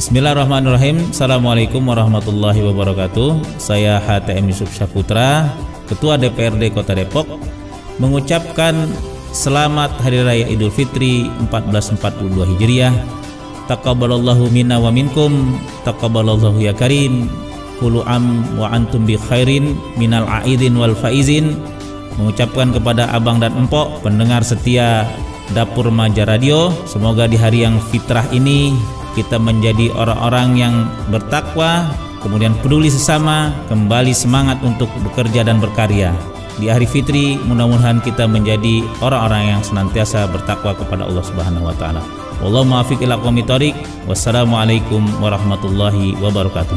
Bismillahirrahmanirrahim. Assalamualaikum warahmatullahi wabarakatuh. Saya HTM Yusuf Syaputra Ketua DPRD Kota Depok Mengucapkan Selamat Hari Raya Idul Fitri 1442 Hijriah. Taqabbalallahu minna wa minkum Taqabbalallahu ya karim. Kulu am wa antum bi khairin Minal aidin wal faizin. Mengucapkan kepada abang dan empok Pendengar setia Dapur Maja Radio Semoga di hari yang fitrah ini kita menjadi orang-orang yang bertakwa, kemudian peduli sesama, kembali semangat untuk bekerja dan berkarya. Di hari fitri mudah-mudahan kita menjadi orang-orang yang senantiasa bertakwa kepada Allah Subhanahu wa taala. Wallahu muwaffiq ila Wassalamualaikum warahmatullahi wabarakatuh.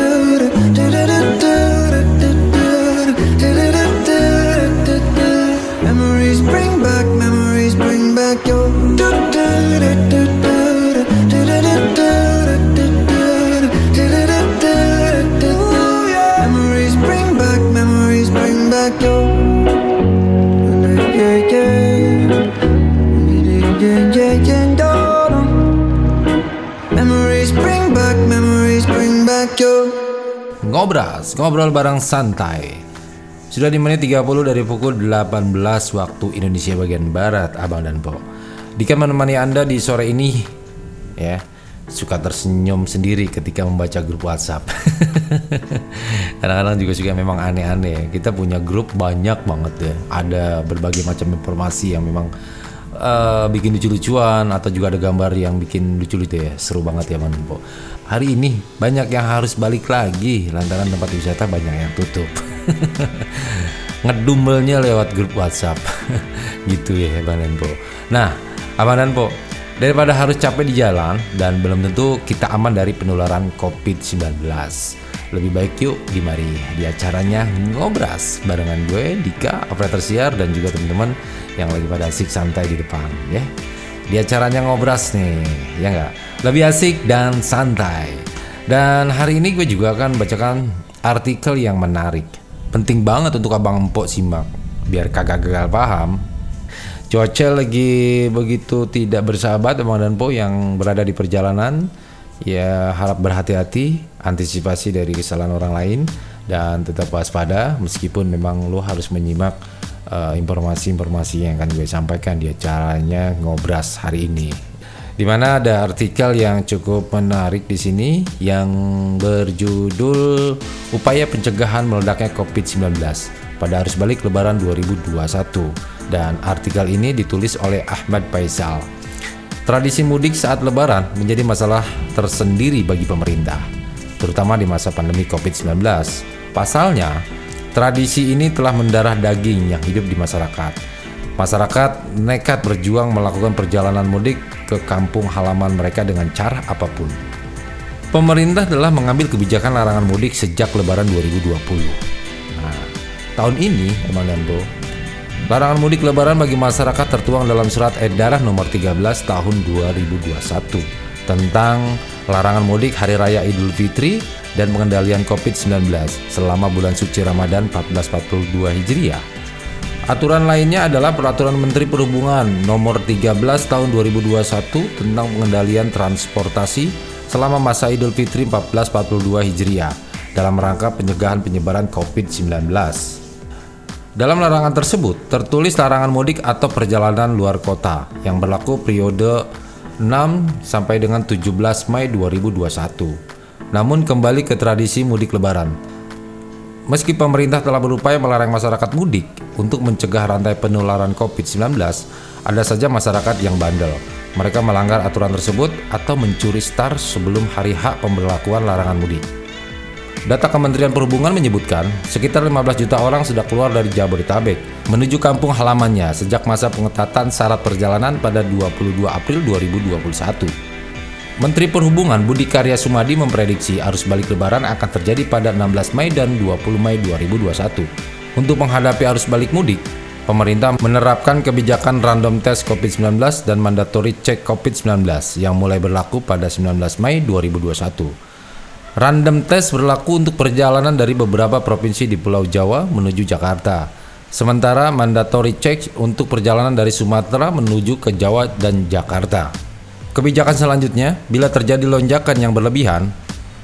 Ngobras, ngobrol bareng santai. Sudah di menit 30 dari pukul 18 waktu Indonesia bagian Barat, Abang dan Po. Dika menemani Anda di sore ini ya. Suka tersenyum sendiri ketika membaca grup WhatsApp. Kadang-kadang juga suka memang aneh-aneh. Kita punya grup banyak banget ya. Ada berbagai macam informasi yang memang uh, bikin lucu-lucuan atau juga ada gambar yang bikin lucu-lucu ya. Seru banget ya Bang Po hari ini banyak yang harus balik lagi lantaran tempat wisata banyak yang tutup. Ngedumelnya lewat grup WhatsApp. gitu ya Bang Danpo. Nah, Abang Danpo, daripada harus capek di jalan dan belum tentu kita aman dari penularan COVID-19. Lebih baik yuk dimari di acaranya ngobras barengan gue Dika operator siar dan juga teman-teman yang lagi pada asik santai di depan ya. Di acaranya ngobras nih, ya nggak? Lebih asik dan santai. Dan hari ini gue juga akan bacakan artikel yang menarik penting banget untuk abang empok simak biar kagak gagal paham. Cuaca lagi begitu tidak bersahabat abang dan po yang berada di perjalanan. Ya harap berhati-hati, antisipasi dari kesalahan orang lain dan tetap waspada meskipun memang lo harus menyimak eh, informasi-informasi uh, yang akan gue sampaikan di acaranya ngobras hari ini. Di mana ada artikel yang cukup menarik di sini yang berjudul Upaya Pencegahan Meledaknya COVID-19 pada arus balik lebaran 2021 dan artikel ini ditulis oleh Ahmad Faisal. Tradisi mudik saat lebaran menjadi masalah tersendiri bagi pemerintah, terutama di masa pandemi COVID-19. Pasalnya, tradisi ini telah mendarah daging yang hidup di masyarakat. Masyarakat nekat berjuang melakukan perjalanan mudik ke kampung halaman mereka dengan cara apa pun. Pemerintah telah mengambil kebijakan larangan mudik sejak lebaran 2020. Nah, tahun ini, Lambo, Larangan mudik lebaran bagi masyarakat tertuang dalam surat edaran nomor 13 tahun 2021 tentang larangan mudik hari raya Idul Fitri dan pengendalian COVID-19 selama bulan suci Ramadan 1442 Hijriah. Aturan lainnya adalah Peraturan Menteri Perhubungan nomor 13 tahun 2021 tentang pengendalian transportasi selama masa Idul Fitri 1442 Hijriah dalam rangka pencegahan penyebaran COVID-19. Dalam larangan tersebut tertulis larangan mudik atau perjalanan luar kota yang berlaku periode 6 sampai dengan 17 Mei 2021. Namun kembali ke tradisi mudik lebaran. Meski pemerintah telah berupaya melarang masyarakat mudik untuk mencegah rantai penularan COVID-19, ada saja masyarakat yang bandel. Mereka melanggar aturan tersebut atau mencuri start sebelum hari hak pemberlakuan larangan mudik. Data Kementerian Perhubungan menyebutkan sekitar 15 juta orang sudah keluar dari Jabodetabek menuju kampung halamannya sejak masa pengetatan syarat perjalanan pada 22 April 2021. Menteri Perhubungan Budi Karya Sumadi memprediksi arus balik lebaran akan terjadi pada 16 Mei dan 20 Mei 2021. Untuk menghadapi arus balik mudik, pemerintah menerapkan kebijakan random test COVID-19 dan mandatory check COVID-19 yang mulai berlaku pada 19 Mei 2021. Random test berlaku untuk perjalanan dari beberapa provinsi di Pulau Jawa menuju Jakarta. Sementara mandatory check untuk perjalanan dari Sumatera menuju ke Jawa dan Jakarta. Kebijakan selanjutnya, bila terjadi lonjakan yang berlebihan,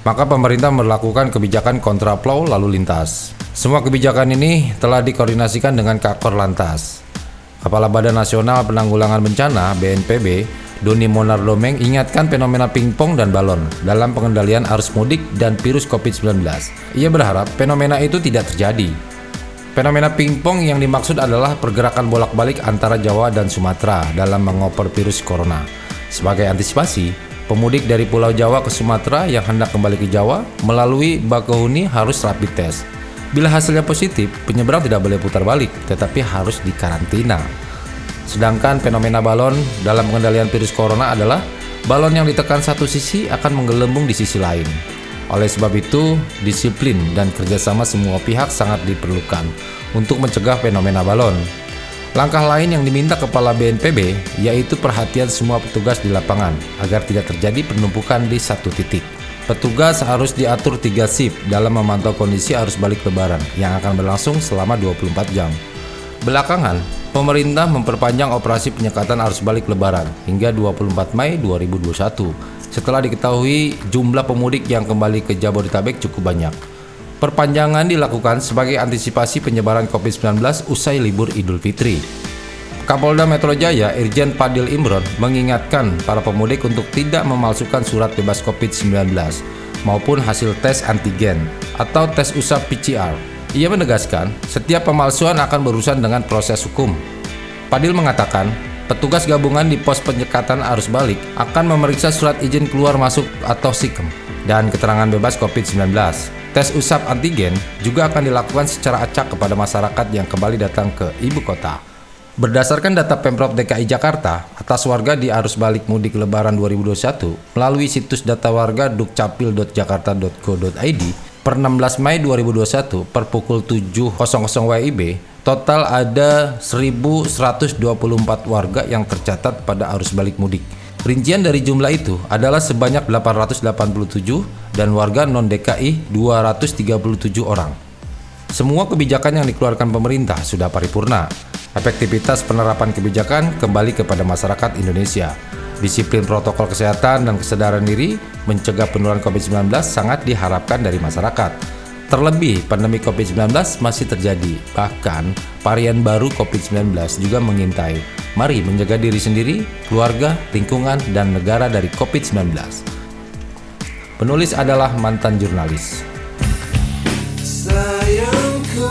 maka pemerintah melakukan kebijakan kontraflow lalu lintas. Semua kebijakan ini telah dikoordinasikan dengan Kakor Lantas. Kepala Badan Nasional Penanggulangan Bencana (BNPB) Doni Monardo ingatkan fenomena pingpong dan balon dalam pengendalian arus mudik dan virus COVID-19. Ia berharap fenomena itu tidak terjadi. Fenomena pingpong yang dimaksud adalah pergerakan bolak-balik antara Jawa dan Sumatera dalam mengoper virus corona. Sebagai antisipasi, pemudik dari Pulau Jawa ke Sumatera yang hendak kembali ke Jawa melalui Bakahuni harus rapid test. Bila hasilnya positif, penyeberang tidak boleh putar balik, tetapi harus dikarantina. Sedangkan fenomena balon dalam pengendalian virus corona adalah balon yang ditekan satu sisi akan menggelembung di sisi lain. Oleh sebab itu, disiplin dan kerjasama semua pihak sangat diperlukan untuk mencegah fenomena balon. Langkah lain yang diminta Kepala BNPB yaitu perhatian semua petugas di lapangan agar tidak terjadi penumpukan di satu titik. Petugas harus diatur tiga shift dalam memantau kondisi arus balik lebaran yang akan berlangsung selama 24 jam. Belakangan, pemerintah memperpanjang operasi penyekatan arus balik lebaran hingga 24 Mei 2021 setelah diketahui jumlah pemudik yang kembali ke Jabodetabek cukup banyak. Perpanjangan dilakukan sebagai antisipasi penyebaran COVID-19 usai libur Idul Fitri. Kapolda Metro Jaya Irjen Padil Imron mengingatkan para pemudik untuk tidak memalsukan surat bebas COVID-19 maupun hasil tes antigen atau tes usap PCR ia menegaskan, setiap pemalsuan akan berurusan dengan proses hukum. Padil mengatakan, petugas gabungan di pos penyekatan arus balik akan memeriksa surat izin keluar masuk atau SIKEM dan keterangan bebas COVID-19. Tes usap antigen juga akan dilakukan secara acak kepada masyarakat yang kembali datang ke ibu kota. Berdasarkan data Pemprov DKI Jakarta, atas warga di arus balik mudik lebaran 2021 melalui situs data warga dukcapil.jakarta.go.id per 16 Mei 2021 per pukul 7.00 WIB total ada 1124 warga yang tercatat pada arus balik mudik. Rincian dari jumlah itu adalah sebanyak 887 dan warga non DKI 237 orang. Semua kebijakan yang dikeluarkan pemerintah sudah paripurna. Efektivitas penerapan kebijakan kembali kepada masyarakat Indonesia. Disiplin protokol kesehatan dan kesadaran diri mencegah penularan COVID-19 sangat diharapkan dari masyarakat. Terlebih, pandemi COVID-19 masih terjadi. Bahkan, varian baru COVID-19 juga mengintai. Mari menjaga diri sendiri, keluarga, lingkungan, dan negara dari COVID-19. Penulis adalah mantan jurnalis. Sayangku,